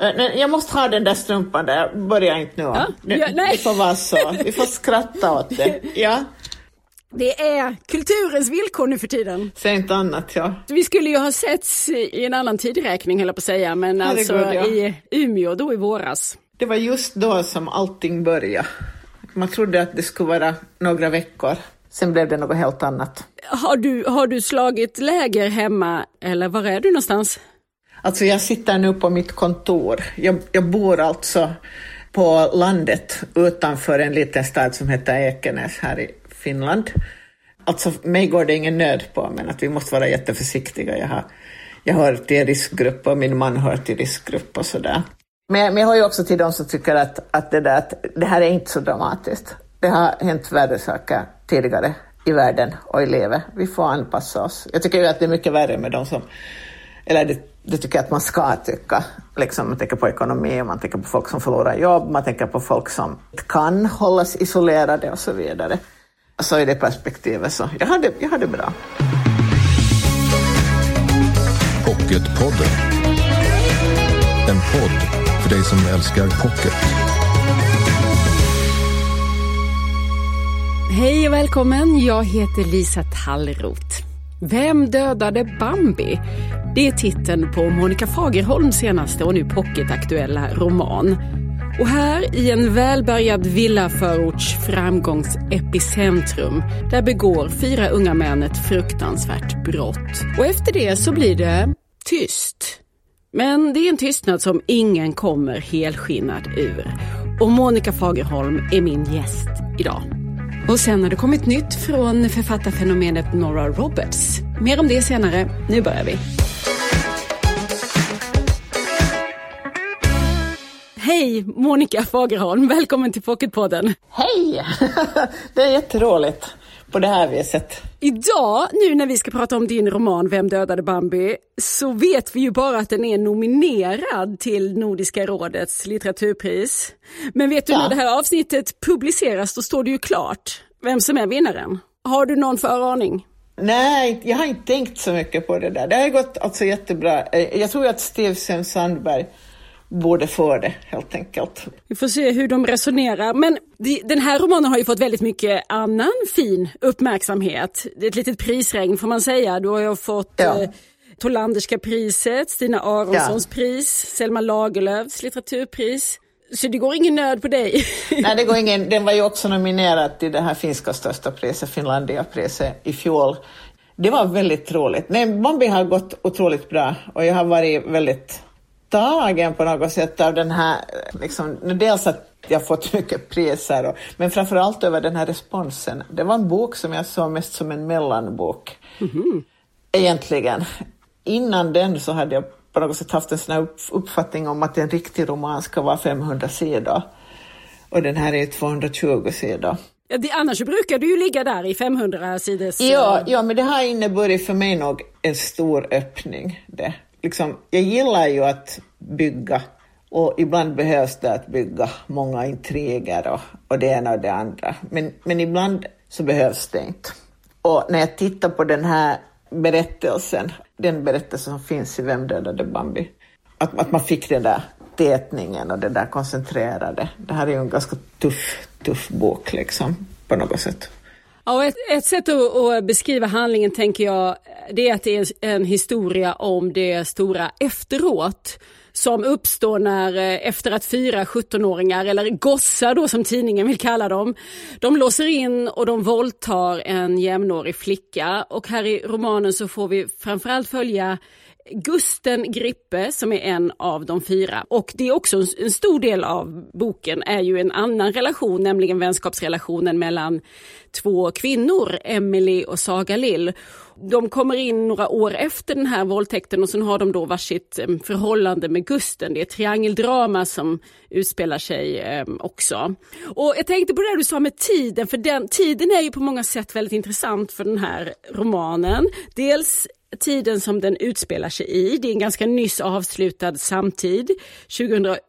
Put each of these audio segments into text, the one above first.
Eh, jag måste ha den där strumpan där, börja inte nu. Ja, ja, nej. Det får vara så, vi får skratta åt det. Ja. Det är kulturens villkor nu för tiden. Säg inte annat, ja. Vi skulle ju ha setts i en annan tidräkning, höll jag på att säga, men alltså ja. i Umeå då i våras. Det var just då som allting började. Man trodde att det skulle vara några veckor. Sen blev det något helt annat. Har du, har du slagit läger hemma eller var är du någonstans? Alltså jag sitter nu på mitt kontor. Jag, jag bor alltså på landet utanför en liten stad som heter Ekenäs här i Finland. Alltså mig går det ingen nöd på, men att vi måste vara jätteförsiktiga. Jag, har, jag hör till riskgrupp och min man hör till riskgrupp och sådär. Men, men jag hör ju också till de som tycker att, att, det, där, att det här är inte så dramatiskt. Det har hänt värre saker tidigare i världen och i livet. Vi får anpassa oss. Jag tycker ju att det är mycket värre med de som, eller det, det tycker jag att man ska tycka. Liksom, man tänker på ekonomi, man tänker på folk som förlorar jobb, man tänker på folk som kan hållas isolerade och så vidare. Så i det perspektivet så, jag har det, jag har det bra. Pocketpodden. En podd för dig som älskar pocket. Hej och välkommen, jag heter Lisa Tallroth. Vem dödade Bambi? Det är titeln på Monica Fagerholms senaste och nu pocketaktuella roman. Och här i en välbärgad villaförorts framgångsepicentrum, där begår fyra unga män ett fruktansvärt brott. Och efter det så blir det tyst. Men det är en tystnad som ingen kommer helskinnad ur. Och Monica Fagerholm är min gäst idag. Och sen har det kommit nytt från författarfenomenet Nora Roberts. Mer om det senare. Nu börjar vi. Hej Monica Fagerholm, välkommen till Pocketpodden. Hej! Det är jätteroligt på det här viset. Idag, nu när vi ska prata om din roman Vem dödade Bambi, så vet vi ju bara att den är nominerad till Nordiska rådets litteraturpris. Men vet du, ja. när det här avsnittet publiceras, då står det ju klart vem som är vinnaren. Har du någon föraning? Nej, jag har inte tänkt så mycket på det där. Det har gått alltså jättebra. Eh, jag tror att Stevsen Sandberg borde få det helt enkelt. Vi får se hur de resonerar. Men den här romanen har ju fått väldigt mycket annan fin uppmärksamhet. Det är ett litet prisregn får man säga. Du har ju fått ja. eh, Tolanderska priset, Stina Aronssons ja. pris, Selma Lagerlöfs litteraturpris. Så det går ingen nöd på dig? Nej, det går ingen. Den var ju också nominerad till det här finska största priset, Finlandia-priset, i fjol. Det var väldigt roligt. Nej, Bambi har gått otroligt bra och jag har varit väldigt tagen på något sätt av den här, liksom, dels att jag fått mycket priser, och, men framförallt över den här responsen. Det var en bok som jag såg mest som en mellanbok, mm -hmm. egentligen. Innan den så hade jag på något sätt haft en sån uppfattning om att en riktig roman ska vara 500 sidor. Och den här är 220 sidor. Ja, det, annars brukar du ju ligga där i 500 sidors... Ja, ja, men det har inneburit för mig nog en stor öppning. Det liksom, jag gillar ju att bygga och ibland behövs det att bygga många intriger och, och det ena och det andra. Men, men ibland så behövs det inte. Och när jag tittar på den här berättelsen, den berättelsen som finns i Vem dödade Bambi, att, att man fick den där tätningen och det där koncentrerade. Det här är ju en ganska tuff, tuff bok liksom, på något sätt. Ja, ett, ett sätt att, att, beskriva handlingen tänker jag, det är att det är en, historia om det stora efteråt som uppstår när eh, efter att fyra 17-åringar, eller gossar då som tidningen vill kalla dem, de låser in och de våldtar en jämnårig flicka. Och här i romanen så får vi framförallt följa Gusten Grippe som är en av de fyra. Och det är också en stor del av boken är ju en annan relation, nämligen vänskapsrelationen mellan två kvinnor, Emily och Saga Lill. De kommer in några år efter den här våldtäkten och sen har de då varsitt förhållande med Gusten. Det är ett triangeldrama som utspelar sig också. Och jag tänkte på det du sa med tiden, för den, tiden är ju på många sätt väldigt intressant för den här romanen. Dels tiden som den utspelar sig i. Det är en ganska nyss avslutad samtid, 2008,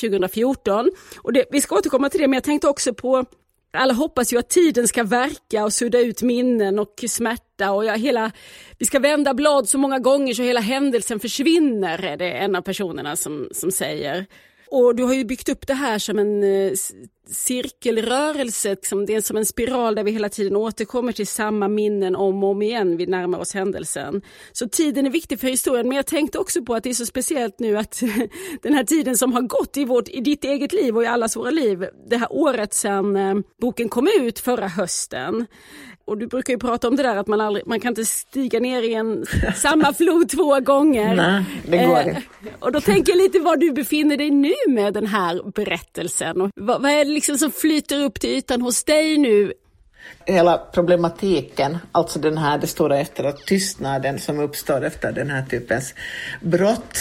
2014. Och det, vi ska återkomma till det, men jag tänkte också på Alla hoppas ju att tiden ska verka och sudda ut minnen och smärta och jag, hela, vi ska vända blad så många gånger så hela händelsen försvinner, är det en av personerna som, som säger. Och du har ju byggt upp det här som en eh, cirkelrörelse, liksom, det är som en spiral där vi hela tiden återkommer till samma minnen om och om igen vi närmar oss händelsen. Så tiden är viktig för historien, men jag tänkte också på att det är så speciellt nu att den här tiden som har gått i, vårt, i ditt eget liv och i allas våra liv, det här året sedan eh, boken kom ut förra hösten, och du brukar ju prata om det där att man, aldrig, man kan inte stiga ner i en samma flod två gånger. Nej, det går inte. Eh, och då tänker jag lite var du befinner dig nu med den här berättelsen. Och vad, vad är det liksom som flyter upp till ytan hos dig nu? Hela problematiken, alltså den här det stora efteråt, tystnaden som uppstår efter den här typens brott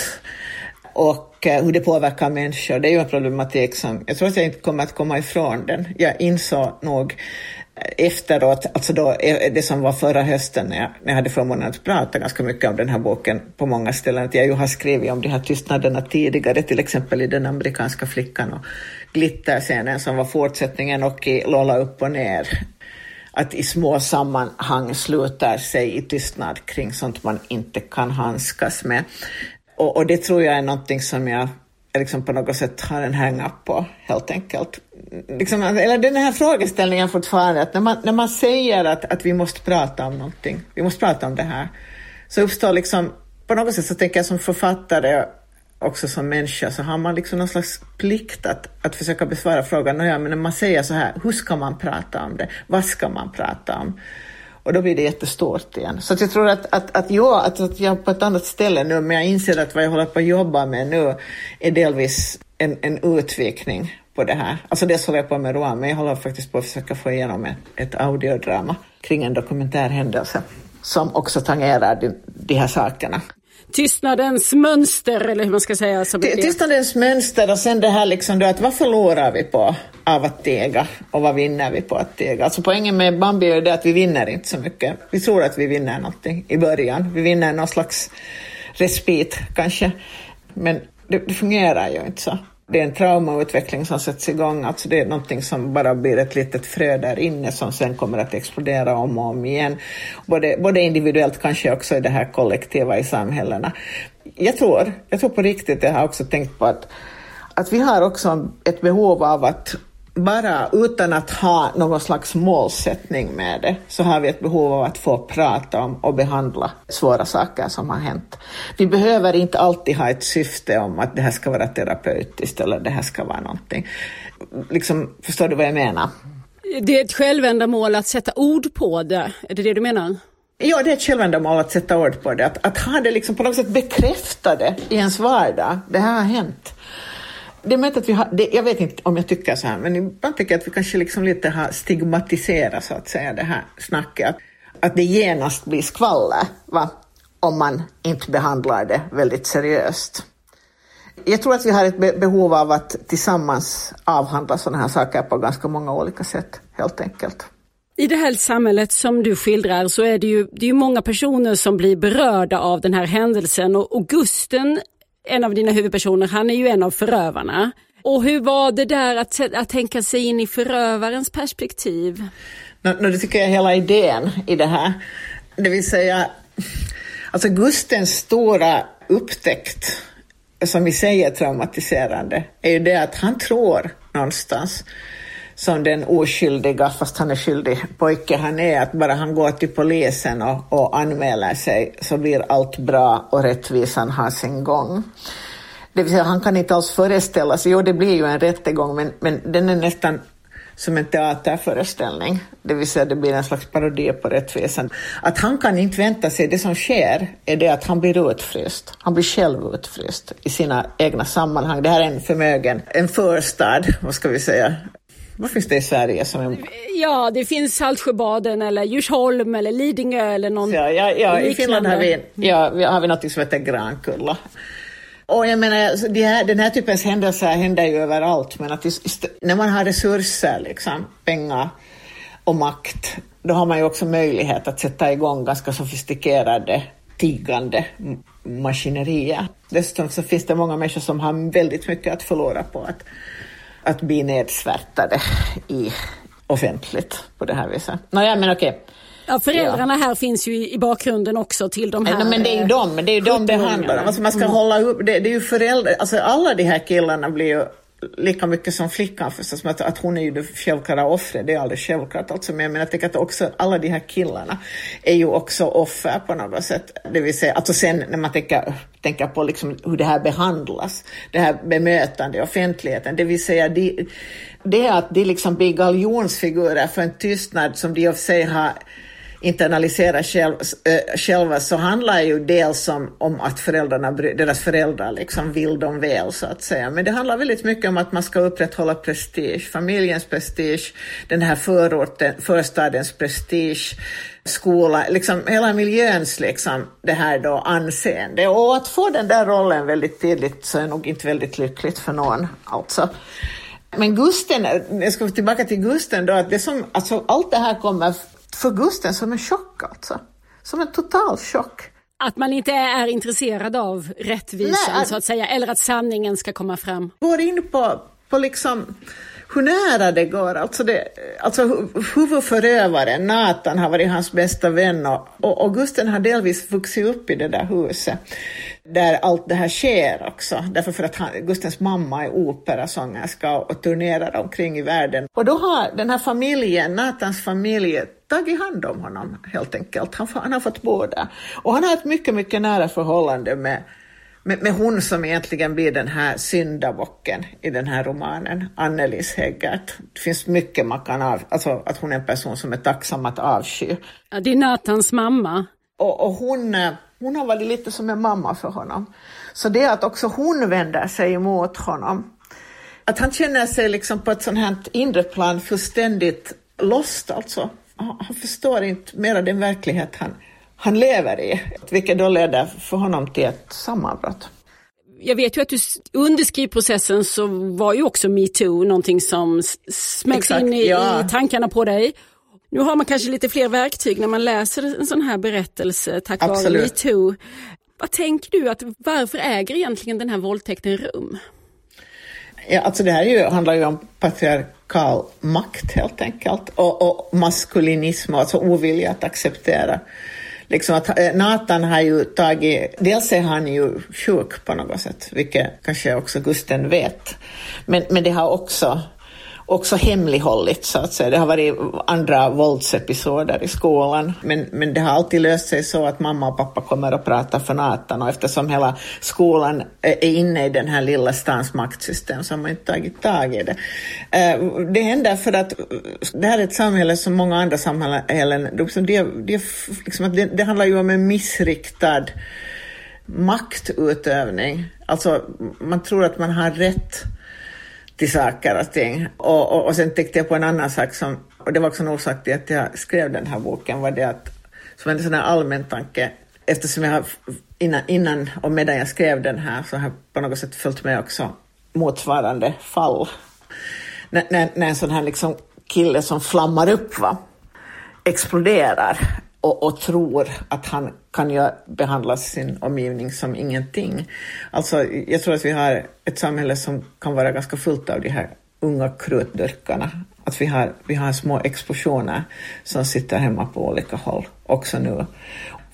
och eh, hur det påverkar människor, det är ju en problematik som jag tror att jag inte kommer att komma ifrån den. Jag insåg nog efteråt, alltså då, eh, det som var förra hösten när jag, när jag hade förmånen att prata ganska mycket om den här boken på många ställen, att jag ju har skrivit om de här tystnaderna tidigare, till exempel i Den amerikanska flickan och Glitterscenen som var fortsättningen och i Lola upp och ner. Att i små sammanhang slutar sig i tystnad kring sånt man inte kan handskas med. Och, och det tror jag är någonting som jag liksom på något sätt har en hang-up på, helt enkelt. Liksom, alltså, eller den här frågeställningen fortfarande, att när man, när man säger att, att vi måste prata om någonting, vi måste prata om det här, så uppstår liksom, på något sätt så tänker jag som författare, också som människa, så har man liksom någon slags plikt att, att försöka besvara frågan, ja, men när man säger så här, hur ska man prata om det? Vad ska man prata om? Och då blir det jättestort igen. Så jag tror att, att, att, jag, att, att jag är på ett annat ställe nu, men jag inser att vad jag håller på att jobba med nu är delvis en, en utvikning på det här. Alltså dels håller jag på med roman, men jag håller faktiskt på att försöka få igenom ett, ett audiodrama kring en dokumentärhändelse som också tangerar de, de här sakerna tystnadens mönster eller hur man ska säga. Som tystnadens mönster och sen det här liksom då att vad förlorar vi på av att tega och vad vinner vi på att tega? Alltså poängen med Bambi är det att vi vinner inte så mycket. Vi tror att vi vinner någonting i början. Vi vinner någon slags respit kanske. Men det, det fungerar ju inte så det är en traumautveckling som sätts igång, alltså det är någonting som bara blir ett litet frö där inne som sen kommer att explodera om och om igen. Både, både individuellt, kanske också i det här kollektiva i samhällena. Jag tror, jag tror på riktigt, jag har också tänkt på att, att vi har också ett behov av att bara utan att ha någon slags målsättning med det så har vi ett behov av att få prata om och behandla svåra saker som har hänt. Vi behöver inte alltid ha ett syfte om att det här ska vara terapeutiskt eller det här ska vara någonting. Liksom, förstår du vad jag menar? Det är ett självändamål att sätta ord på det, är det det du menar? Ja, det är ett självändamål att sätta ord på det, att, att ha det liksom på något sätt bekräftade i ens vardag. Det här har hänt det är möjligt att vi har, det, jag vet inte om jag tycker så här, men ibland tycker jag att vi kanske liksom lite har stigmatiserat så att säga det här snacket. Att, att det genast blir skvaller, va? om man inte behandlar det väldigt seriöst. Jag tror att vi har ett behov av att tillsammans avhandla sådana här saker på ganska många olika sätt, helt enkelt. I det här samhället som du skildrar så är det ju, det är många personer som blir berörda av den här händelsen och, och Gusten en av dina huvudpersoner, han är ju en av förövarna. Och hur var det där att, att tänka sig in i förövarens perspektiv? No, no, det tycker jag är hela idén i det här. Det vill säga, alltså Gustens stora upptäckt, som i sig är traumatiserande, är ju det att han tror någonstans som den oskyldiga, fast han är skyldig pojke han är, att bara han går till polisen och, och anmäler sig så blir allt bra och rättvisan har sin gång. Det vill säga, han kan inte alls föreställa sig, jo det blir ju en rättegång, men, men den är nästan som en teaterföreställning, det vill säga det blir en slags parodi på rättvisan. Att han kan inte vänta sig, det som sker är det att han blir utfryst. Han blir själv utfryst i sina egna sammanhang. Det här är en förmögen, en förstad, vad ska vi säga, vad finns det i Sverige som är... Ja, det finns Saltsjöbaden eller Djursholm eller Lidingö eller någon ja, ja, ja i Finland har vi, ja, har vi något som heter Grankulla. Och jag menar, de här, den här typens händelser händer ju överallt, men att just, när man har resurser, liksom, pengar och makt, då har man ju också möjlighet att sätta igång ganska sofistikerade tiggande maskinerier. Dessutom så finns det många människor som har väldigt mycket att förlora på att att bli nedsvärtade i offentligt på det här viset. Nåja, men okej. Ja, föräldrarna ja. här finns ju i, bakgrunden också till de här... Ja, men det är ju de, det är ju de det handlar om. Alltså man ska mm. hålla upp, det, det är ju föräldrar, alltså alla de här killarna blir ju lika mycket som flickan förstås, att, att hon är ju det självklara offret, det är alldeles självklart alltså, men jag menar, jag tänker att också alla de här killarna är ju också offer på något sätt. Det vill säga, alltså sen när man tänker, tänker på liksom hur det här behandlas, det här bemötandet offentligheten, det vill säga de, det är att de liksom blir galjonsfigurer för en tystnad som de i och för sig har internalisera själv, äh, själva så handlar ju dels om, om att föräldrarna, deras föräldrar liksom vill dem väl så att säga. Men det handlar väldigt mycket om att man ska upprätthålla prestige, familjens prestige, den här förorten, förstadens prestige, skola, liksom hela miljöns liksom det här då anseende. Och att få den där rollen väldigt tidigt så är nog inte väldigt lyckligt för någon alltså. Men Gusten, jag ska tillbaka till Gusten då, att det som, alltså allt det här kommer för Gusten som en chock alltså. Som en total chock. Att man inte är intresserad av rättvisan Nej, så att säga, eller att sanningen ska komma fram. Går in på, på liksom hur nära det går. Alltså, det, alltså huvudförövaren, Nathan, har varit hans bästa vän och, och, och Gusten har delvis vuxit upp i det där huset där allt det här sker också. Därför för att han, Gustens mamma är operasångerska och turnerar omkring i världen. Och då har den här familjen, Nathans familj, tagit hand om honom helt enkelt. Han, han har fått där. Och han har ett mycket, mycket nära förhållande med med, med hon som egentligen blir den här syndabocken i den här romanen, Annelies Häggert. Det finns mycket man kan av, alltså att hon är en person som är tacksam att avsky. Ja, det är Nathans mamma. Och, och hon, eh, hon har varit lite som en mamma för honom. Så det är att också hon vänder sig emot honom. Att han känner sig liksom på ett sånt här inre plan fullständigt lost alltså. Han förstår inte mera den verklighet han han lever i, vilket då leder för honom till ett sammanbrott. Jag vet ju att du under skrivprocessen så var ju också metoo någonting som smälts in i, ja. i tankarna på dig. Nu har man kanske lite fler verktyg när man läser en sån här berättelse tack vare metoo. Vad tänker du, att varför äger egentligen den här våldtäkten rum? Ja, alltså det här ju, handlar ju om patriarkal makt helt enkelt och, och maskulinism, alltså ovilja att acceptera. Liksom att eh, Nathan har ju tagit, dels är han ju sjuk på något sätt, vilket kanske också Gusten vet, men, men det har också också hemlighållit så att säga. Det har varit andra våldsepisoder i skolan men, men det har alltid löst sig så att mamma och pappa kommer att prata för Nathan och eftersom hela skolan är inne i den här lilla stans maktsystem så har man inte tagit tag i det. Eh, det händer för att det här är ett samhälle som många andra samhällen, det, det, liksom, det, det handlar ju om en missriktad maktutövning. Alltså man tror att man har rätt till saker och ting. Och, och, och sen tänkte jag på en annan sak som, och det var också en orsak till att jag skrev den här boken, var det att, som en sån här allmän tanke, eftersom jag har innan, innan och medan jag skrev den här så har jag på något sätt följt med också motsvarande fall. När, när, när en sån här liksom kille som flammar upp va, exploderar och, och, tror att han kan ju behandla sin omgivning som ingenting. Alltså, jag tror att vi har ett samhälle som kan vara ganska fullt av de här unga krutdurkarna. Att vi har, vi har små explosioner som sitter hemma på olika håll också nu.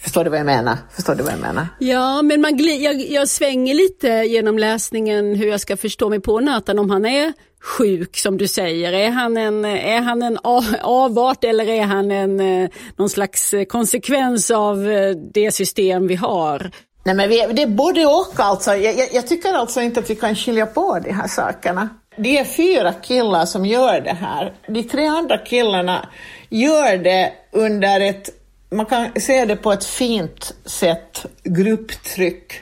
Förstår du vad jag menar? Förstår du vad jag menar? Ja, men man jag, jag svänger lite genom läsningen hur jag ska förstå mig på Nathan om han är sjuk som du säger. Är han en, är han en avart eller är han en, eh, någon slags konsekvens av eh, det system vi har? Nej, men vi, det är både och alltså. Jag, jag, jag, tycker alltså inte att vi kan skilja på de här sakerna. Det är fyra killar som gör det här. De tre andra killarna gör det under ett, man kan se det på ett fint sätt, grupptryck.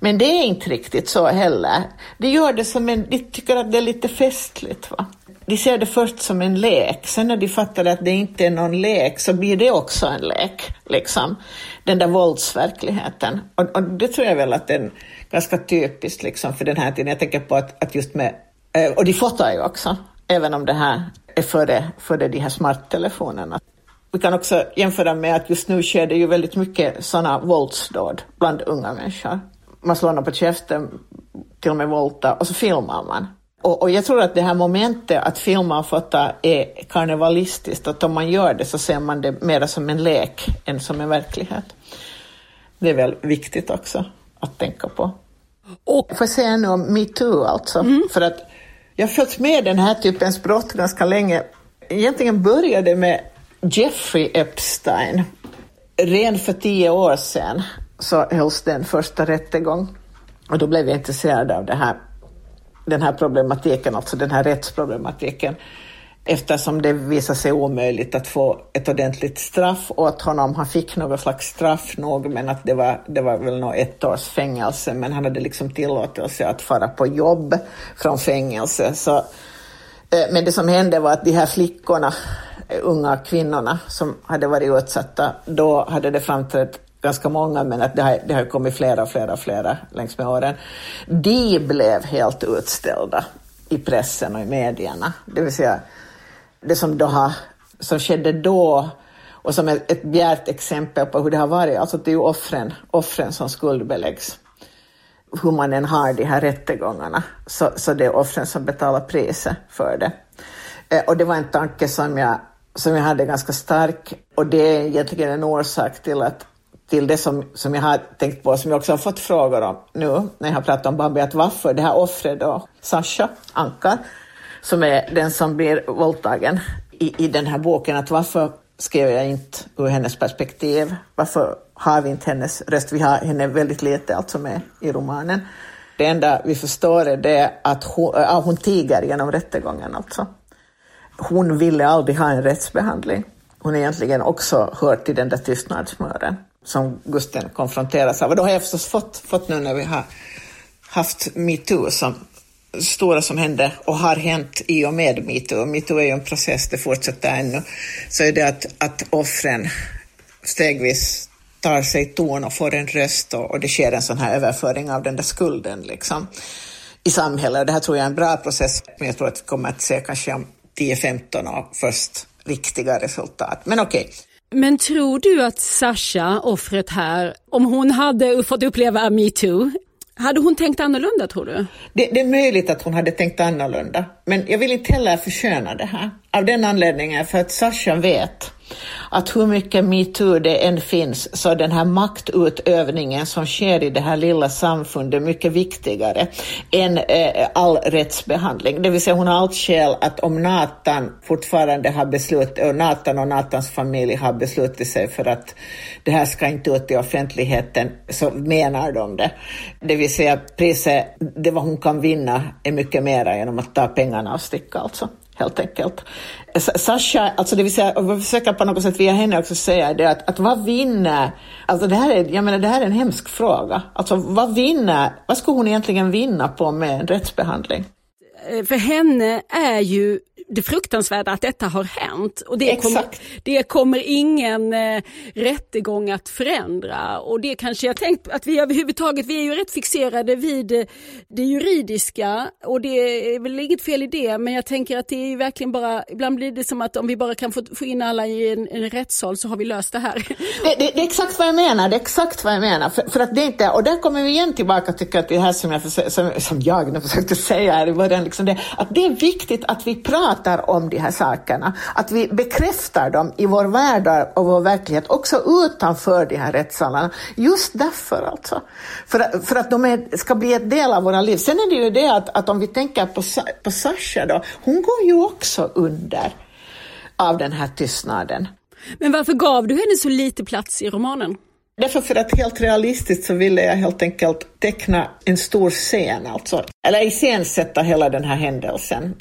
Men det är inte riktigt så heller. De gör det som en, de tycker att det är lite festligt. Va? De ser det först som en lek, sen när de fattar att det inte är någon lek så blir det också en lek. Liksom. Den där våldsverkligheten. Och, och det tror jag väl att det är ganska typiskt liksom, för den här tiden. Jag tänker på att, att just med, eh, och de fotar ju också, även om det här är före, före de här smarttelefonerna. Vi kan också jämföra med att just nu sker det ju väldigt mycket sådana våldsdåd bland unga människor man slår någon på käften, till och med volta, och så filmar man. Och, och, jag tror att det här momentet att filma och fota är karnevalistiskt, att om man gör det så ser man det mer som en lek än som en verklighet. Det är väl viktigt också att tänka på. Och får jag säga nu om metoo alltså, mm. för att jag har följt med den här typens brott ganska länge. Egentligen började med Jeffrey Epstein. Redan för tio år sedan så hölls den första rättegång och då blev jag intresserad av det här, den här problematiken, alltså den här rättsproblematiken eftersom det visade sig omöjligt att få ett ordentligt straff åt honom. Han fick något slags straff nog, men att det var, det var väl nog ett års fängelse, men han hade liksom tillåtelse att fara på jobb från fängelse. Så, Eh, men det som hände var att de här flickorna, eh, unga kvinnorna som hade varit utsatta, då hade det framträtt ganska många, men att det har, det har kommit flera och flera flera längs med åren. De blev helt utställda i pressen och i medierna. Det vill säga, det som, då har, som skedde då och som är ett bjärt exempel på hur det har varit, alltså det är ju offren, offren som skuldbeläggs. Hur man än har de här rättegångarna, så, så det är offren som betalar priset för det. Eh, och det var en tanke som jag, som jag hade ganska stark och det är egentligen en orsak till att till det som, som jag har tänkt på, som jag också har fått frågor om nu när jag har pratat om Bambi, att varför det här offret då, Sasha Ankar, som är den som blir våldtagen i, i den här boken, att varför skrev jag inte ur hennes perspektiv? Varför har vi inte hennes röst? Vi har henne väldigt lite alltså med i romanen. Det enda vi förstår är det att hon, äh, ja, hon tiger genom rättegången alltså. Hon ville aldrig ha en rättsbehandling. Hon är egentligen också hört till den där tystnadsmören som Gusten konfronteras av. Och då har jag förstås fått, fått nu när vi har haft metoo som stora som hände och har hänt i och med metoo. Metoo är ju en process, det fortsätter ännu. Så är det att, att offren stegvis tar sig ton och får en röst och, och det sker en sån här överföring av den där skulden liksom, i samhället. Det här tror jag är en bra process, men jag tror att vi kommer att se kanske om 10-15 år först riktiga resultat. Men okej. Okay. Men tror du att Sasha, offret här, om hon hade fått uppleva metoo, hade hon tänkt annorlunda tror du? Det, det, är möjligt att hon hade tänkt annorlunda, men jag vill inte heller försköna det här. Av den anledningen för att Sasha vet att hur mycket metoo det än finns så är den här maktutövningen som sker i det här lilla samfundet mycket viktigare än eh, all rättsbehandling. Det vill säga hon har allt skäl att om Nathan fortfarande har beslutat, och eh, Nathan och Nathans familj har beslutat sig för att det här ska inte ut i offentligheten så menar de det. Det vill säga priset, det vad hon kan vinna är mycket mera genom att ta pengarna och sticka alltså helt enkelt. Sasha, alltså det vill säga, och vi försöker på något sätt via henne också säga det att, att vad vinner, alltså det här är, jag menar det här är en hemsk fråga. Alltså vad vinner, vad skulle hon egentligen vinna på med en rättsbehandling? Eh, för henne är ju det fruktansvärda att detta har hänt. Och det, kommer, det kommer ingen eh, rättegång att förändra. Och det kanske jag tänkt att vi överhuvudtaget, vi är ju rätt fixerade vid eh, det juridiska. Och det är väl inget fel i det men jag tänker att det är verkligen bara, ibland blir det som att om vi bara kan få, få in alla i en, en rättssal så har vi löst det här. Det, det, det, är exakt vad jag menar, det är exakt vad jag menar. För, för att det inte, och där kommer vi igen tillbaka tycker att det här som jag, som, som jag försökte säga här i början, liksom det, att det är viktigt att vi pratar om de här sakerna, att vi bekräftar dem i vår värld och vår verklighet, också utanför de här rättssalarna. Just därför alltså. För, för att de är, ska bli en del av våra liv. Sen är det ju det att, att om vi tänker på, på Sasha då, hon går ju också under av den här tystnaden. Men varför gav du henne så lite plats i romanen? Därför för att helt realistiskt så ville jag helt enkelt teckna en stor scen, alltså, eller iscensätta hela den här händelsen.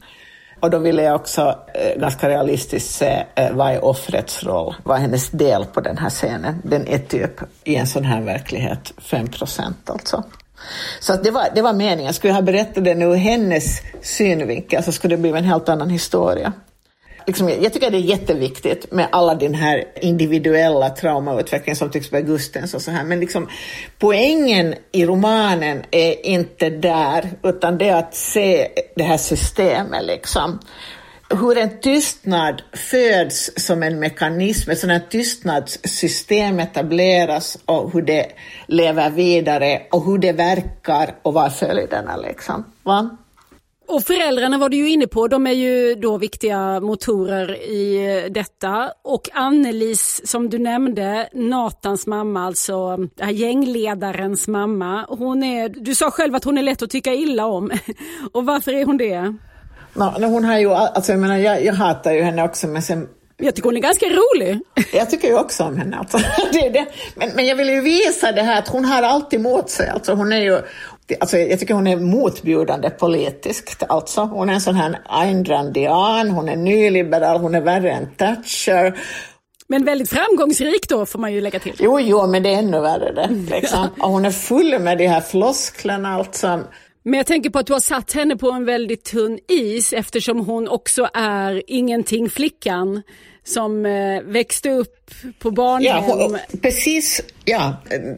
Och då ville jag också eh, ganska realistiskt se eh, vad är offrets roll, vad är hennes del på den här scenen. Den är typ i en sån här verklighet 5 procent alltså. Så att det, var, det var meningen, skulle jag ha berättat det nu ur hennes synvinkel så skulle det bli en helt annan historia liksom, jag tycker det är jätteviktigt med alla den här individuella traumautvecklingen som tycks vara Gustens och så här, men liksom, poängen i romanen är inte där, utan det är att se det här systemet liksom hur en tystnad föds som en mekanism, ett sådant tystnadssystem etableras och hur det lever vidare och hur det verkar och vad följderna liksom. Va? Och föräldrarna var du ju inne på, de är ju då viktiga motorer i detta. Och Annelis, som du nämnde, Natans mamma, alltså gängledarens mamma. Hon är, du sa själv att hon är lätt att tycka illa om. Och varför är hon det? No, hon har ju, alltså jag menar, jag, jag hatar ju henne också, men sen jag tycker hon är ganska rolig. Jag tycker ju också om henne. Alltså. Det det. Men, men jag vill ju visa det här att hon har alltid mot sig. Alltså hon är ju, alltså jag tycker hon är motbjudande politiskt. Alltså. Hon är en sån här Ayn Randian, hon är nyliberal, hon är värre än Thatcher. Men väldigt framgångsrik då får man ju lägga till. Jo, jo, men det är ännu värre det. Liksom. Och hon är full med de här flosklerna alltså. Men jag tänker på att du har satt henne på en väldigt tunn is eftersom hon också är ingenting-flickan som eh, växte upp på barnhem. Ja, precis. Ja,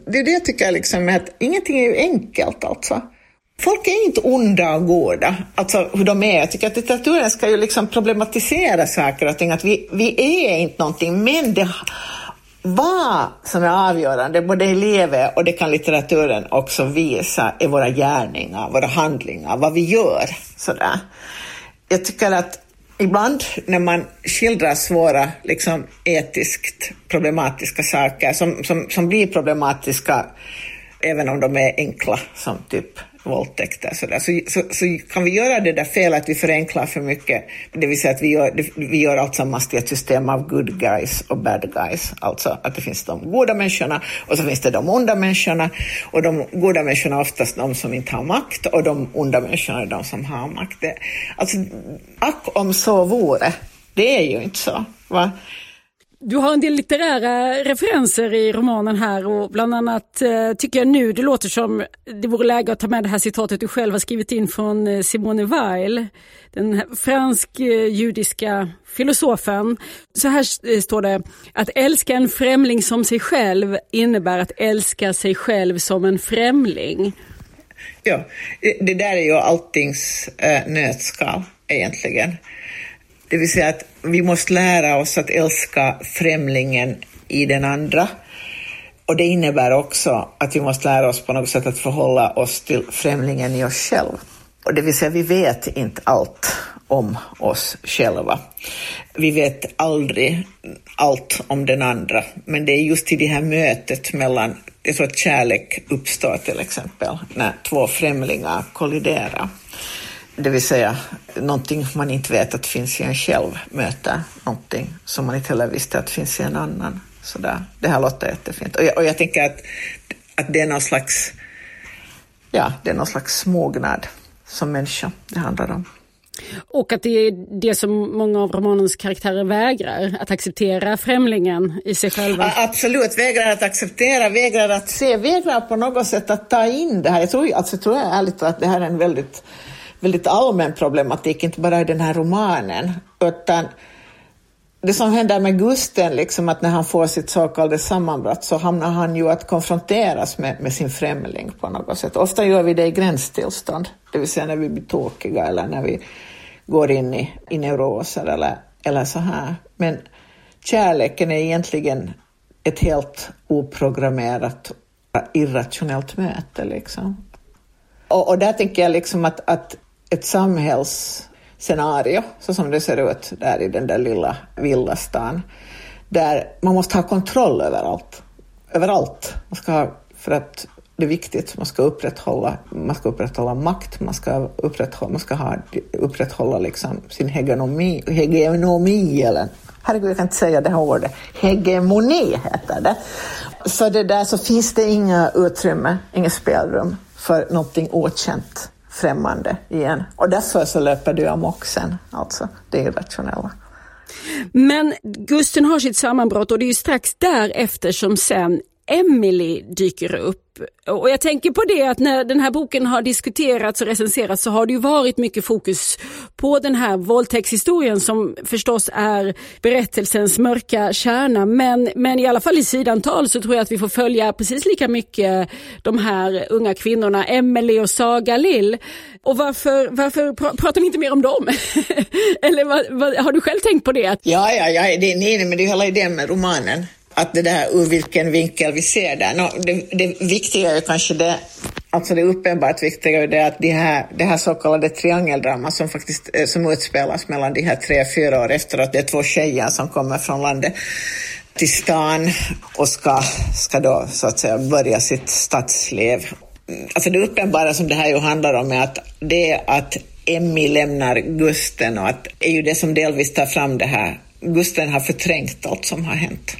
det är det jag tycker liksom, att ingenting är ju enkelt alltså. Folk är inte onda och goda, alltså hur de är. Jag tycker att litteraturen ska ju liksom problematisera saker och ting, att vi, vi är inte någonting, men det vad som är avgörande, både i livet och det kan litteraturen också visa, är våra gärningar, våra handlingar, vad vi gör. Sådär. Jag tycker att ibland när man skildrar svåra, liksom, etiskt problematiska saker som, som, som blir problematiska även om de är enkla, som typ våldtäkter så, där. Så, så, så, kan vi göra det där felet att vi förenklar för mycket, det vill säga att vi gör, vi gör allt sammans till ett system av good guys och bad guys, alltså att det finns de goda människorna och så finns det de onda människorna och de goda människorna är oftast de som inte har makt och de onda människorna är de som har makt. Det, alltså, ack om så vore, det är ju inte så. Va? Du har en del litterära referenser i romanen här och bland annat eh, tycker jag nu det låter som det vore läge att ta med det här citatet du själv har skrivit in från eh, Simone Weil, den fransk-judiska eh, filosofen. Så här eh, står det, att älska en främling som sig själv innebär att älska sig själv som en främling. Ja, det där är ju alltings eh, nötskal egentligen. Det vill säga att vi måste lära oss att älska främlingen i den andra. Och det innebär också att vi måste lära oss på något sätt att förhålla oss till främlingen i oss själva. Och det vill säga, vi vet inte allt om oss själva. Vi vet aldrig allt om den andra, men det är just i det här mötet mellan, det är så att kärlek uppstår till exempel, när två främlingar kolliderar det vill säga någonting man inte vet att finns i en själv möter någonting som man inte heller visste att finns i en annan. Så där. Det här låter jättefint. Och jag, och jag tänker att, att det är någon slags, ja, det är någon slags mognad som människa det handlar om. Och att det är det som många av romanens karaktärer vägrar, att acceptera främlingen i sig själva. Absolut, vägrar att acceptera, vägrar att se, vägrar på något sätt att ta in det här. Jag tror, alltså, jag tror ärligt att det här är en väldigt väldigt allmän problematik, inte bara i den här romanen, utan det som händer med Gusten, liksom att när han får sitt så kallade sammanbrott så hamnar han ju att konfronteras med, med sin främling på något sätt. Ofta gör vi det i gränstillstånd, det vill säga när vi blir tokiga eller när vi går in i, i neuroser eller, eller så här. Men kärleken är egentligen ett helt oprogrammerat, irrationellt möte. Liksom. Och, och där tänker jag liksom att, att ett samhällsscenario, så som det ser ut där i den där lilla villastan, där man måste ha kontroll över allt. Överallt. Man ska ha, för att det är viktigt, man ska upprätthålla, man ska upprätthålla makt, man ska upprätthålla, man ska ha, upprätthålla liksom sin hegemoni, hegemoni eller herregud jag kan inte säga det här ordet, hegemoni heter det. Så det där så finns det inga utrymme, inget spelrum för någonting okänt främmande igen. Och därför så löper du amok sen, alltså det irrationella. Men Gusten har sitt sammanbrott och det är ju strax därefter som sen Emily dyker upp. Och jag tänker på det att när den här boken har diskuterats och recenserats så har det ju varit mycket fokus på den här våldtäktshistorien som förstås är berättelsens mörka kärna. Men, men i alla fall i sidantal så tror jag att vi får följa precis lika mycket de här unga kvinnorna, Emily och Saga Lill. Och varför, varför pr pratar vi inte mer om dem? Eller vad, vad, har du själv tänkt på det? Ja, ja, ja det, nej, men det är hela idén med romanen att det där ur vilken vinkel vi ser det. No, det, det viktiga är kanske det Alltså det uppenbart viktiga är det att det här, det här så kallade triangeldrama som faktiskt eh, som utspelas mellan de här tre, fyra år efteråt, det är två tjejer som kommer från landet till stan och ska, ska då så att säga börja sitt stadsliv. Alltså det uppenbara som det här ju handlar om är att det är att Emmy lämnar Gusten och att är ju det som delvis tar fram det här. Gusten har förträngt allt som har hänt.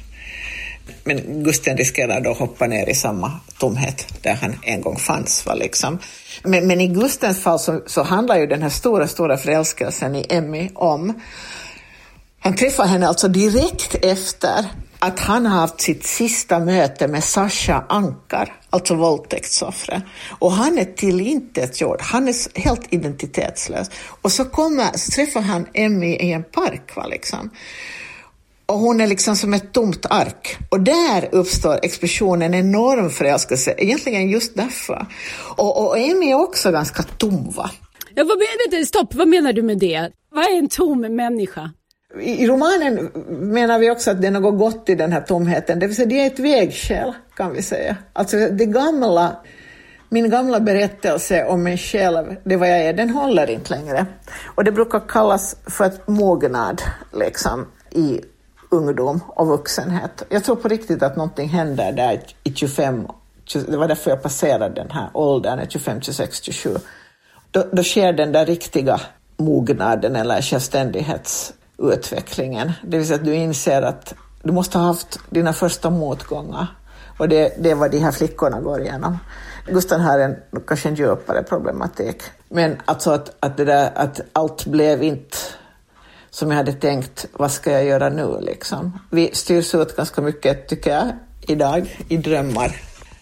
Men Gusten riskerar då att hoppa ner i samma tomhet där han en gång fanns. Va, liksom. men, men i Gustens fall så, så handlar ju den här stora, stora förälskelsen i Emmy om han träffar henne alltså direkt efter att han har haft sitt sista möte med Sasha Ankar, alltså våldtäktsoffret. Och han är tillintetgjord, han är helt identitetslös. Och så, kommer, så träffar han Emmy i en park. Va, liksom. Och hon är liksom som ett tomt ark. Och där uppstår explosionen, en enorm förälskelse, egentligen just därför. Och, och Emmy är också ganska tom. Va? Ja, vad, vänta, stopp, vad menar du med det? Vad är en tom människa? I romanen menar vi också att det är något gott i den här tomheten, det vill säga det är ett vägskäl kan vi säga. Alltså det gamla, min gamla berättelse om mig själv, det vad jag är, den håller inte längre. Och det brukar kallas för ett mognad liksom, i ungdom och vuxenhet. Jag tror på riktigt att någonting händer där i 25, det var därför jag passerade den här åldern, 25, 26, 27. Då, då sker den där riktiga mognaden eller självständighetsutvecklingen. Det vill säga att du inser att du måste ha haft dina första motgångar och det, det är vad de här flickorna går igenom. Gustav har en kanske en djupare problematik. Men alltså att, att, det där, att allt blev inte som jag hade tänkt, vad ska jag göra nu liksom? Vi styrs ut ganska mycket, tycker jag, idag i drömmar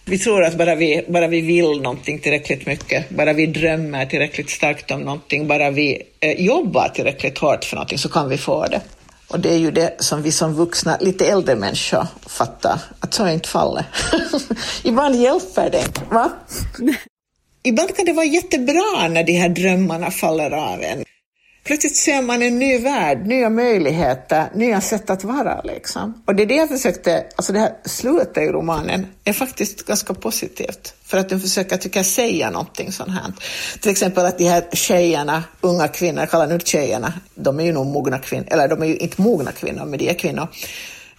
vi tror att bara vi, bara vi vill någonting tillräckligt mycket, bara vi drömmer tillräckligt starkt om någonting, bara vi eh, jobbar tillräckligt hårt för någonting så kan vi få det. Och det är ju det som vi som vuxna, lite äldre människor fattar, att så är inte fallet. Ibland hjälper det va? Ibland kan det vara jättebra när de här drömmarna faller av en. Plötsligt ser man en ny värld, nya möjligheter, nya sätt att vara. Liksom. Och det är det jag försökte, alltså det här slutet i romanen är faktiskt ganska positivt. För att den försöker, tycker jag, säga någonting sånt här. Till exempel att de här tjejerna, unga kvinnor, jag kallar nu tjejerna, de är ju nog mogna kvinnor, eller de är ju inte mogna kvinnor, men de är kvinnor.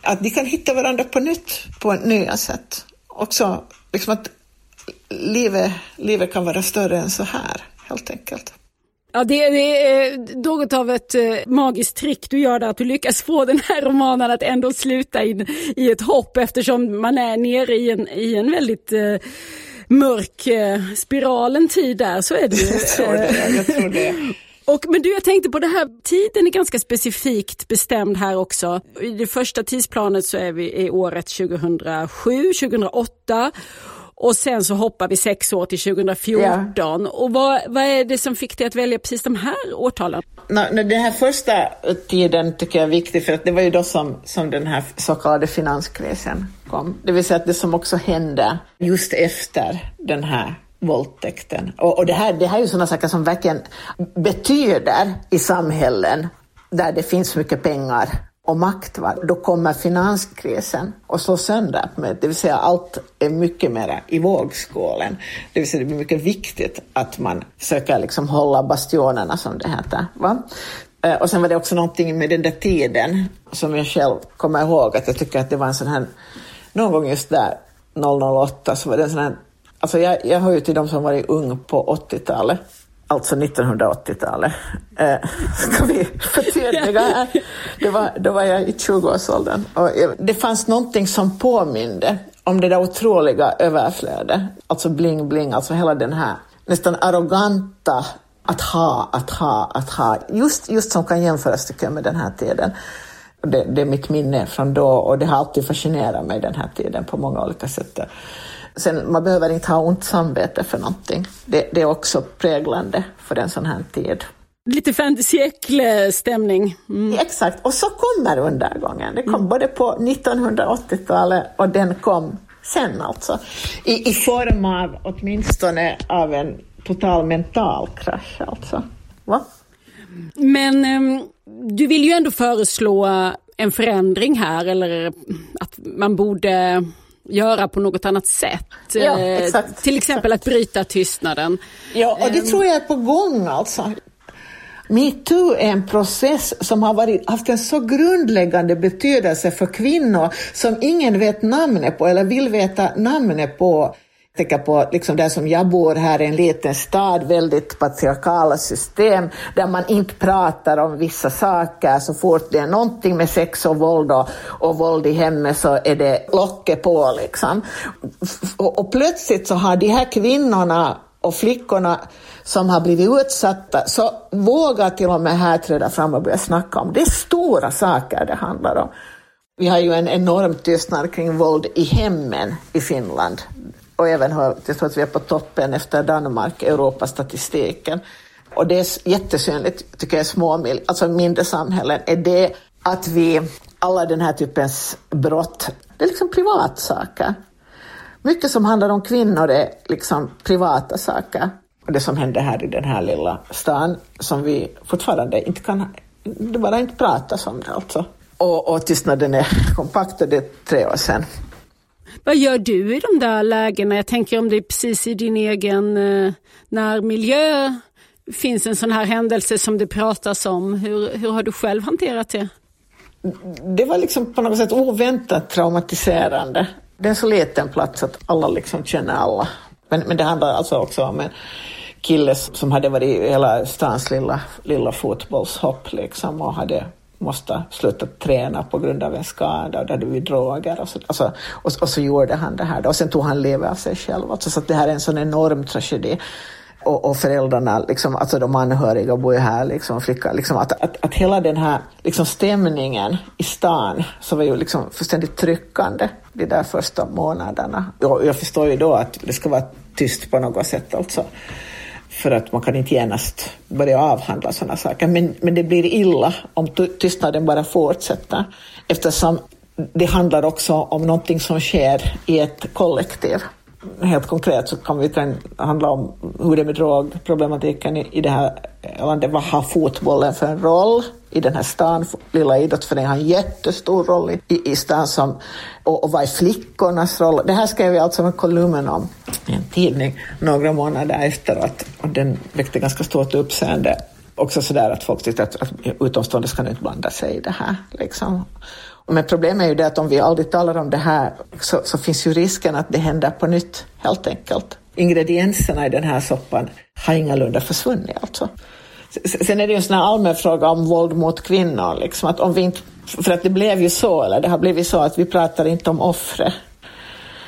Att de kan hitta varandra på nytt, på nya sätt. Också liksom att livet, livet kan vara större än så här, helt enkelt. Ja, det, det, är något av ett eh, magiskt trick du gör där, att du lyckas få den här romanen att ändå sluta in i ett hopp eftersom man är nere i en, i en väldigt eh, mörk eh, spiral en tid där, så är det ju. Jag tror det. Jag tror det. Och, men du, jag tänkte på det här, tiden är ganska specifikt bestämd här också. I det första tidsplanet så är vi i året 2007, 2008 och sen så hoppar vi sex år till 2014. Ja. Och vad, vad är det som fick dig att välja precis de här årtalen? den här första tiden tycker jag är viktig för att det var ju då som, som den här så kallade finanskrisen kom. Det vill säga att det som också hände just efter den här våldtäkten. Och, och det, här, det här är ju sådana saker som verkligen betyder i samhällen där det finns mycket pengar och makt, va? då kommer finanskrisen och slår sönder det vill säga allt är mycket mer i vågskålen. Det vill säga det blir mycket viktigt att man försöker liksom hålla bastionerna som det heter. Va? Eh, och sen var det också någonting med den där tiden som jag själv kommer ihåg att jag tycker att det var en sån här, någon gång just där 008 så var det en sån här, alltså jag, jag hör ju till de som varit ung på 80-talet alltså 1980-talet. Eh, ska vi förtydliga här? Det var, då var jag i 20-årsåldern. Och det fanns någonting som påminde om det där otroliga överflödet. Alltså bling-bling, alltså hela den här nästan arroganta att ha, att ha, att ha. Just, just som kan jämföras tycker jag med den här tiden. Det, det är mitt minne från då och det har alltid fascinerat mig den här tiden på många olika sätt. Sen, man behöver inte ha ont samvete för någonting. Det, det är också präglande för en sån här tid. Lite fantasieckle-stämning. Mm. Exakt, och så kommer undergången. Det kom mm. både på 1980-talet och den kom sen alltså. I, I form av åtminstone av en total mental krasch alltså. Va? Men um, du vill ju ändå föreslå en förändring här eller att man borde göra på något annat sätt. Ja, Eh, exakt, Till exempel att bryta tystnaden. Ja, och det Ehm. tror jag är på gång alltså. Metoo är en process som har varit, haft en så grundläggande betydelse för kvinnor som ingen vet namnet på eller vill veta namnet på. Jag tänker på liksom där som jag bor här i en liten stad, väldigt patriarkala system där man inte pratar om vissa saker. Så fort det är någonting med sex och våld och, och våld i hemmet så är det locket på liksom. Och, och plötsligt så har de här kvinnorna och flickorna som har blivit utsatta så vågar till och med här träda fram och börja snacka om. Det är stora saker det handlar om. Vi har ju en enorm tystnad kring våld i hemmen i Finland. Och även har, jag tror att vi är på toppen efter Danmark, Europastatistiken. Och det är jättesynligt, tycker jag, i små, alltså mindre samhällen, är det att vi, alla den här typens brott, det är liksom privatsaker. Mycket som handlar om kvinnor är liksom privata saker. Och det som händer här i den här lilla stan som vi fortfarande inte kan, det bara inte pratas om det alltså. Och, och tystnaden är kompakt och det är tre år sedan. Vad gör du i de där lägena? Jag tänker om det är precis i din egen eh, närmiljö finns en sån här händelse som det pratas om. Hur, hur har du själv hanterat det? Det var liksom på något sätt oväntat traumatiserande. Det är en så liten plats att alla liksom känner alla. Men, men det handlar alltså också om en kille som hade varit i hela stans lilla, lilla fotbollshopp liksom och hade måste sluta träna på grund av en skada och där hade vi droger och så, alltså, och, och, så gjorde han det här då. och sen tog han livet av sig själv. Alltså, så att det här är en sån enorm tragedi. Och, och föräldrarna, liksom, alltså de anhöriga bor ju här, liksom, flickan, liksom, att, att, att hela den här liksom, stämningen i stan så var ju liksom fullständigt tryckande de där första månaderna. Och jag förstår ju då att det ska vara tyst på något sätt alltså för att man kan inte genast börja avhandla sådana saker. Men, men det blir illa om tystnaden bara fortsätter eftersom det handlar också om någonting som sker i ett kollektiv. Helt konkret så kan vi handla om hur det är med drogproblematiken i, i det här landet. Vad har fotbollen för en roll i den här stan? Lilla idrottsföreningen har en jättestor roll i, i stan. Som, och, och vad är flickornas roll? Det här skrev jag alltså en kolumn om i en tidning några månader efteråt och den väckte ganska stort uppseende. Också sådär att folk tyckte att, att utomstående ska nu inte blanda sig i det här. Liksom. Men problemet är ju det att om vi aldrig talar om det här så, så, finns ju risken att det händer på nytt, helt enkelt. Ingredienserna i den här soppan har ingalunda försvunnit alltså. Sen är det ju en sån här allmän fråga om våld mot kvinnor, liksom att om vi inte, för att det blev ju så, eller det har blivit så att vi pratar inte om offret.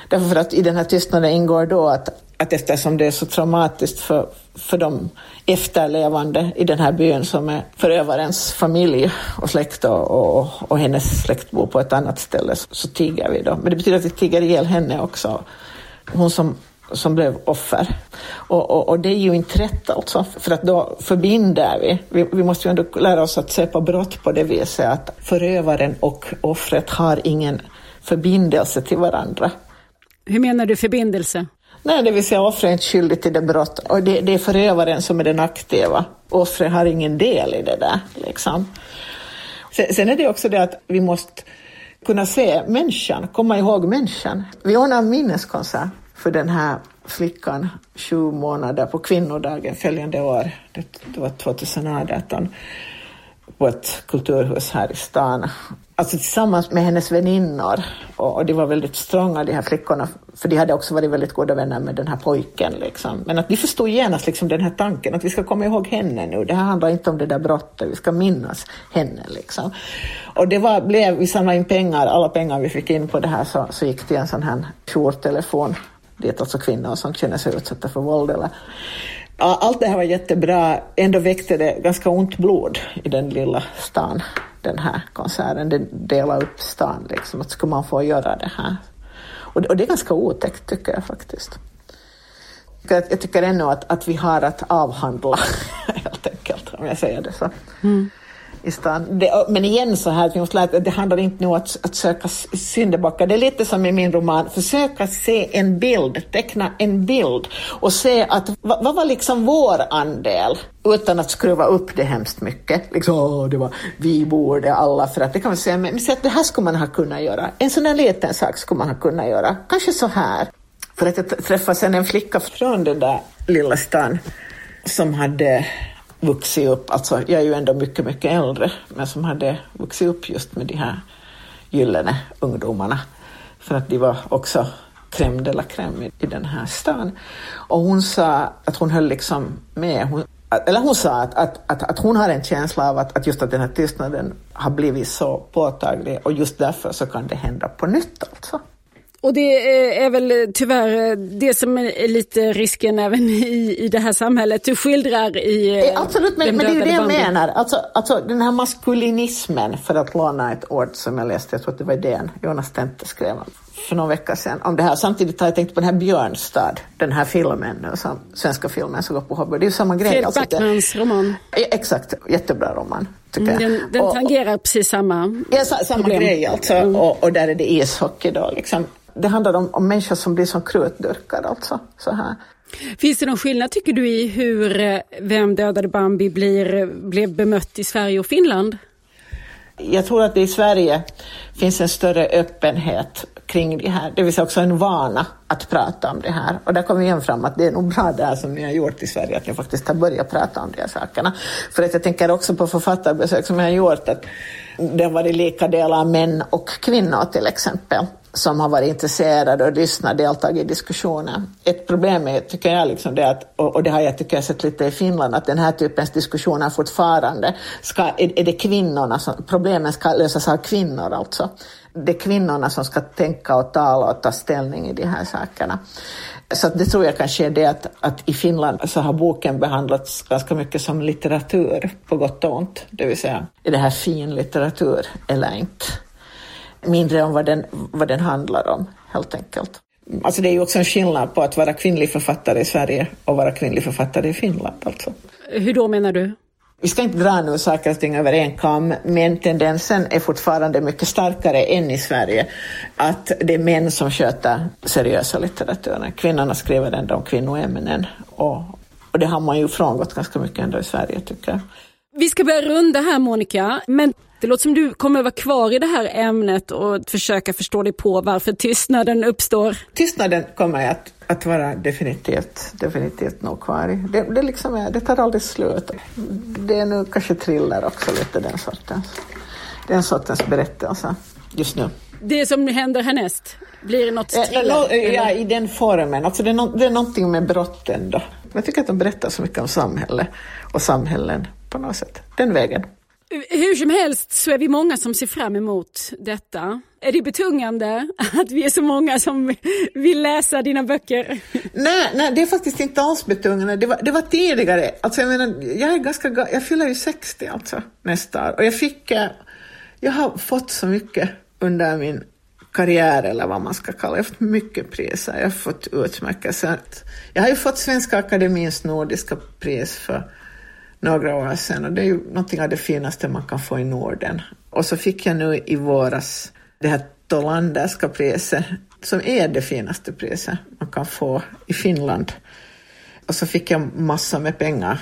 Därför att i den här tystnaden ingår då att, att eftersom det är så traumatiskt för, för de efterlevande i den här byn som är förövarens familj och släkt och, och, och hennes släkt bor på ett annat ställe så, så tiger vi då. Men det betyder att vi tiger ihjäl henne också. Hon som som blev offer. Och, och, och, det är ju inte rätt alltså, för att då förbinder vi. vi. Vi måste ju ändå lära oss att se på brott på det viset att förövaren och offret har ingen förbindelse till varandra. Hur menar du förbindelse? Nej, det vill säga offret är inte skyldig till det brott och det, det är förövaren som är den aktiva. Offret har ingen del i det där. Liksom. Sen, sen är det också det att vi måste kunna se människan, komma ihåg människan. Vi ordnar en minneskonsert för den här flickan sju månader på kvinnodagen följande år, det, det var 2018, på ett kulturhus här i stan. Alltså tillsammans med hennes väninnor. Och, och de var väldigt stronga de här flickorna, för de hade också varit väldigt goda vänner med den här pojken. Liksom. Men att de förstod genast liksom, den här tanken att vi ska komma ihåg henne nu. Det här handlar inte om det där brottet, vi ska minnas henne. Liksom. Och det var, blev, vi samlade in pengar, alla pengar vi fick in på det här så, så gick till en sån här jourtelefon dit alltså kvinnor som känner sig utsatta för våld. Eller. Allt det här var jättebra, ändå väckte det ganska ont blod i den lilla stan, den här konserten. Den delade upp stan, liksom, att skulle man få göra det här? Och, och det är ganska otäckt tycker jag faktiskt. Jag tycker ännu att, att vi har att avhandla, helt enkelt, om jag säger det så. Mm i stan. Det, men igen så här, vi måste lära, det handlar inte nu om att, att söka syndabockar. Det är lite som i min roman, försöka se en bild, teckna en bild och se att vad, vad var liksom vår andel utan att skruva upp det hemskt mycket. Liksom, åh, det var, vi borde alla, för att det kan man säga, men, men att det här skulle man ha kunnat göra. En sån där liten sak skulle man ha kunnat göra. Kanske så här. För att jag träffade sen en flicka från den där lilla stan som hade vuxit upp, alltså jag är ju ändå mycket, mycket äldre, men som hade vuxit upp just med de här gyllene ungdomarna. För att de var också crème de la crème i den här stan. Och hon sa att hon höll liksom med. Hon, eller hon sa att, att, att, att, hon har en känsla av att, att just att den här tystnaden har blivit så påtaglig och just därför så kan det hända på nytt alltså. Och det är väl tyvärr det som är lite risken även i, i det här samhället. Du skildrar i eh, Absolut, men, men det är ju det jag menar. Alltså, alltså den här maskulinismen, för att låna ett ord som jag läste, jag tror att det var idén Jonas Tente skrev för någon vecka sedan om det här. Samtidigt har jag tänkt på den här Björnstad, den här filmen, som, svenska filmen som går på Hobby. Det är ju samma grej. Fredrik alltså, Backmans roman. Exakt, jättebra roman. Mm, den, den och, tangerar precis samma Ja, samma problem. grej alltså. Mm. Och, och, där är det ishockey då. Liksom det handlar om, om människor som blir som krutdurkar alltså. Så här. Finns det någon skillnad tycker du i hur eh, Vem dödade Bambi blir, blev bemött i Sverige och Finland? Jag tror att det i Sverige finns en större öppenhet kring det här, det vill säga också en vana att prata om det här. Och där kommer igen fram att det är nog bra det här som ni har gjort i Sverige, att ni faktiskt har börjat prata om de här sakerna. För att jag tänker också på författarbesök som jag har gjort, att det har varit lika delar män och kvinnor till exempel som har varit intresserade och lyssnat, deltagit i diskussioner. Ett problem är, tycker jag, liksom det att, och det har jag tycker jag sett lite i Finland, att den här typens diskussioner fortfarande ska, är, är det kvinnorna som, problemen ska lösas av kvinnor alltså. Det är kvinnorna som ska tänka och tala och ta ställning i de här sakerna. Så det tror jag kanske är det att, att i Finland så har boken behandlats ganska mycket som litteratur, på gott och ont. Det vill säga, är det här fin litteratur eller inte? Mindre om vad den, vad den handlar om, helt enkelt. Alltså det är ju också en skillnad på att vara kvinnlig författare i Sverige och vara kvinnlig författare i Finland. Alltså. Hur då menar du? Vi ska inte dra nu saker och ting över en kam, men tendensen är fortfarande mycket starkare än i Sverige att det är män som sköter seriösa litteraturen. Kvinnorna skriver ändå om kvinnoämnen och, och det har man ju frångått ganska mycket ändå i Sverige tycker jag. Vi ska börja runda här Monica, men det låter som du kommer att vara kvar i det här ämnet och försöka förstå dig på varför tystnaden uppstår. Tystnaden kommer att, att vara definitivt, definitivt nog kvar i. Det, det, liksom är, det tar aldrig slut. Det är nu kanske thriller också, lite den sortens, den sortens berättelse just nu. Det som händer härnäst, blir det något thriller? Ja, i den formen. Alltså det, är no, det är någonting med brotten då. Jag tycker att de berättar så mycket om samhälle och samhällen på något sätt. Den vägen. Hur som helst så är vi många som ser fram emot detta. Är det betungande att vi är så många som vill läsa dina böcker? Nej, nej det är faktiskt inte alls betungande. Det var, det var tidigare. Alltså jag, menar, jag, är ganska, jag fyller ju 60 alltså, nästa år. Och jag, fick, eh, jag har fått så mycket under min karriär eller vad man ska kalla det. Jag har fått mycket priser. Jag har fått utmärkelser. Jag har ju fått Svenska Akademins nordiska pris för några år sedan och det är ju någonting av det finaste man kan få i Norden. Och så fick jag nu i våras det här Tolanderska priset som är det finaste priset man kan få i Finland. Och så fick jag massor med pengar.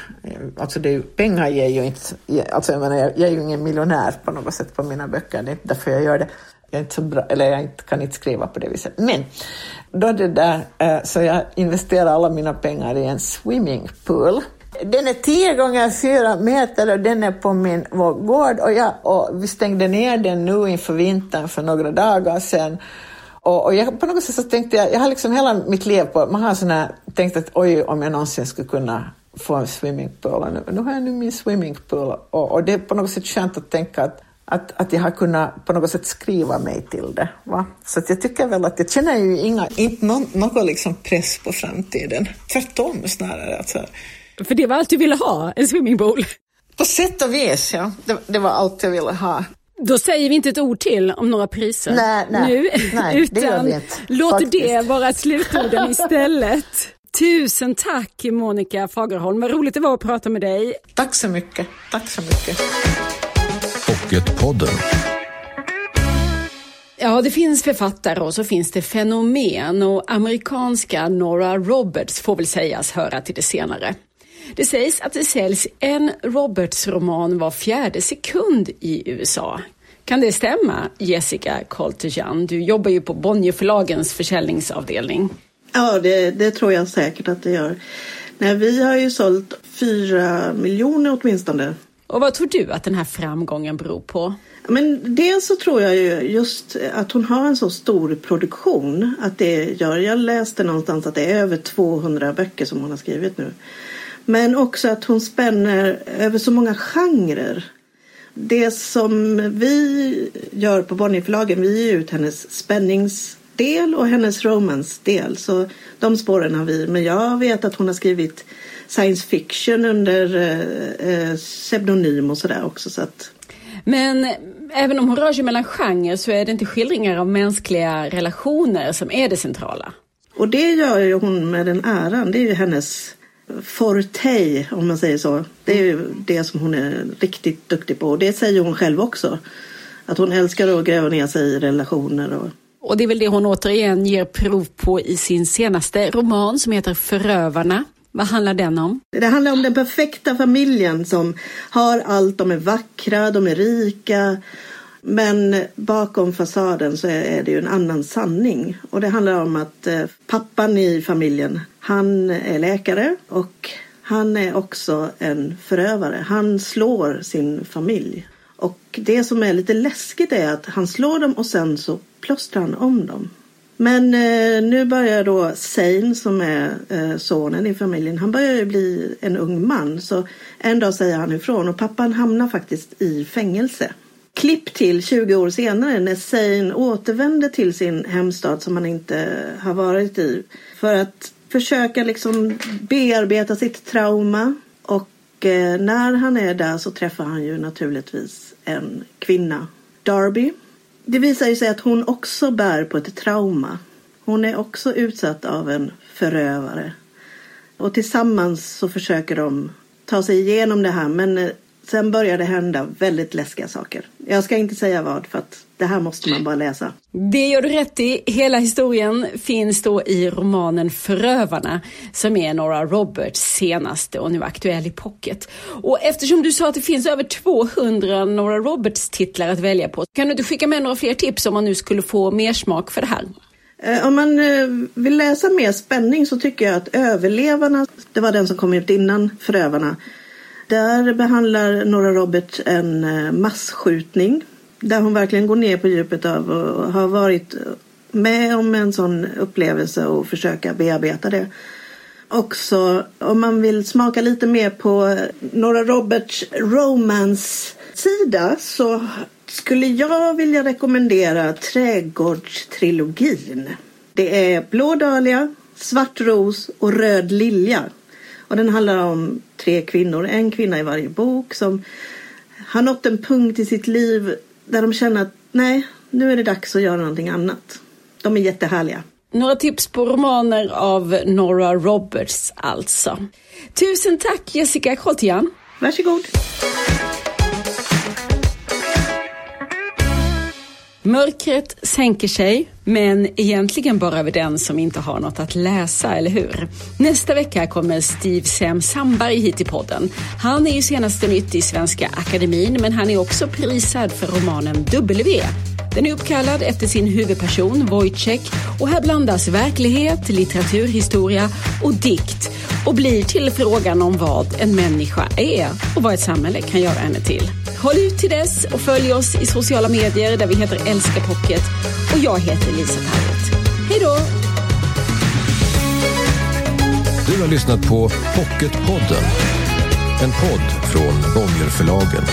Alltså det är, pengar ger ju inte... Alltså jag, menar, jag, är ju ingen miljonär på något sätt på mina böcker, det är inte därför jag gör det. Jag är inte så bra, eller jag kan inte skriva på det viset. Men då det där, eh, så jag investerade alla mina pengar i en swimmingpool den är tio gånger fyra meter och den är på min vår gård och, jag, och vi stängde ner den nu inför vintern för några dagar sedan. Och, och jag, på något sätt så tänkte jag, jag har liksom hela mitt liv på, man har sån här, tänkt att oj om jag någonsin skulle kunna få en swimmingpool. Och nu, nu har jag nu min swimmingpool och, och det är på något sätt skönt att tänka att att, att jag har kunnat på något sätt skriva mig till det. Va? Så att jag tycker väl att jag känner ju inga, inte någon, någon liksom press på framtiden. Tvärtom snarare. Alltså, för det var allt du ville ha, en swimmingpool? På sätt och vis, ja. Det, det var allt jag ville ha. Då säger vi inte ett ord till om några priser nej, nej, nu, nej, utan det låter det vara slutorden istället. Tusen tack Monica Fagerholm, vad roligt det var att prata med dig. Tack så mycket. Tack så mycket. Pocketpodden. Ja, det finns författare och så finns det fenomen och amerikanska Nora Roberts får väl sägas höra till det senare. Det sägs att det säljs en Roberts-roman var fjärde sekund i USA. Kan det stämma, Jessica Coltejan? Du jobbar ju på Bonnierförlagens försäljningsavdelning. Ja, det, det, tror jag säkert att det gör. Nej, vi har ju sålt fyra miljoner åtminstone. Och vad tror du att den här framgången beror på? Men dels så tror jag ju just att hon har en så stor produktion att det gör, jag läste någonstans att det är över 200 böcker som hon har skrivit nu. Men också att hon spänner över så många genrer. Det som vi gör på Bonnierförlagen, vi ger ut hennes spänningsdel och hennes romansdel. Så de spåren har vi. Men jag vet att hon har skrivit science fiction under eh, eh pseudonym och sådär också. Så att... Men även om hon rör sig mellan genrer så är det inte skildringar av mänskliga relationer som är det centrala. Och det gör ju hon med den äran. Det är ju hennes forte, om man säger så. Det är ju det som hon är riktigt duktig på. Och det säger hon själv också. Att hon älskar att gräva ner sig i relationer. Och... och det är väl det hon återigen ger prov på i sin senaste roman som heter Förövarna. Vad handlar den om? Det handlar om den perfekta familjen som har allt. De är vackra, de är rika. Men bakom fasaden så är det ju en annan sanning. Och det handlar om att eh, pappan i familjen, han är läkare och han är också en förövare. Han slår sin familj. Och det som är lite läskigt är att han slår dem och sen så plåstrar han om dem. Men eh, nu börjar då Sein som är eh, sonen i familjen, han börjar ju bli en ung man. Så en dag säger han ifrån och pappan hamnar faktiskt i fängelse. Klipp till 20 år senare när Sein återvänder till sin hemstad som han inte har varit i. För att försöka liksom bearbeta sitt trauma. Och eh, när han är där så träffar han ju naturligtvis en kvinna, Darby det visar sig att hon också bär på ett trauma. Hon är också utsatt av en förövare. Och tillsammans så försöker de ta sig igenom det här men eh, sen börjar det hända väldigt läskiga saker. Jag ska inte säga vad för att det här måste man bara läsa. Det gör du rätt i. Hela historien finns då i romanen Förövarna som är Nora Roberts senaste och nu aktuell i pocket. Och eftersom du sa att det finns över 200 Nora Roberts titlar att välja på, kan du inte skicka med några fler tips om man nu skulle få mer smak för det här? Eh, om man eh, vill läsa mer spänning så tycker jag att Överlevarna, det var den som kom ut innan Förövarna. Där behandlar Nora Roberts en eh, massskjutning där hon verkligen går ner på djupet av och har varit med om en sån upplevelse och försöka bearbeta det. Också om man vill smaka lite mer på Nora Roberts romance-sida så skulle jag vilja rekommendera Trädgårdstrilogin. Det är Blå dahlia, Svart ros och Röd lilja. Och den handlar om tre kvinnor, en kvinna i varje bok som har nått en punkt i sitt liv där de känner att nej, nu är det dags att göra någonting annat. De är jättehärliga. Några tips på romaner av Nora Roberts alltså. Tusen tack Jessica Koltian. Varsågod. Mörkret sänker sig, men egentligen bara över den som inte har något att läsa, eller hur? Nästa vecka kommer Steve Sem Sandberg hit till podden. Han är ju senaste nytt i Svenska Akademin, men han är också prisad för romanen W. Den är uppkallad efter sin huvudperson Wojciech och här blandas verklighet, litteraturhistoria och dikt och blir till frågan om vad en människa är och vad ett samhälle kan göra henne till. Håll ut till dess och följ oss i sociala medier där vi heter Älska Pocket och jag heter Lisa Tarrant. Hej då! Du har lyssnat på Pocketpodden. En podd från Bonnierförlagen.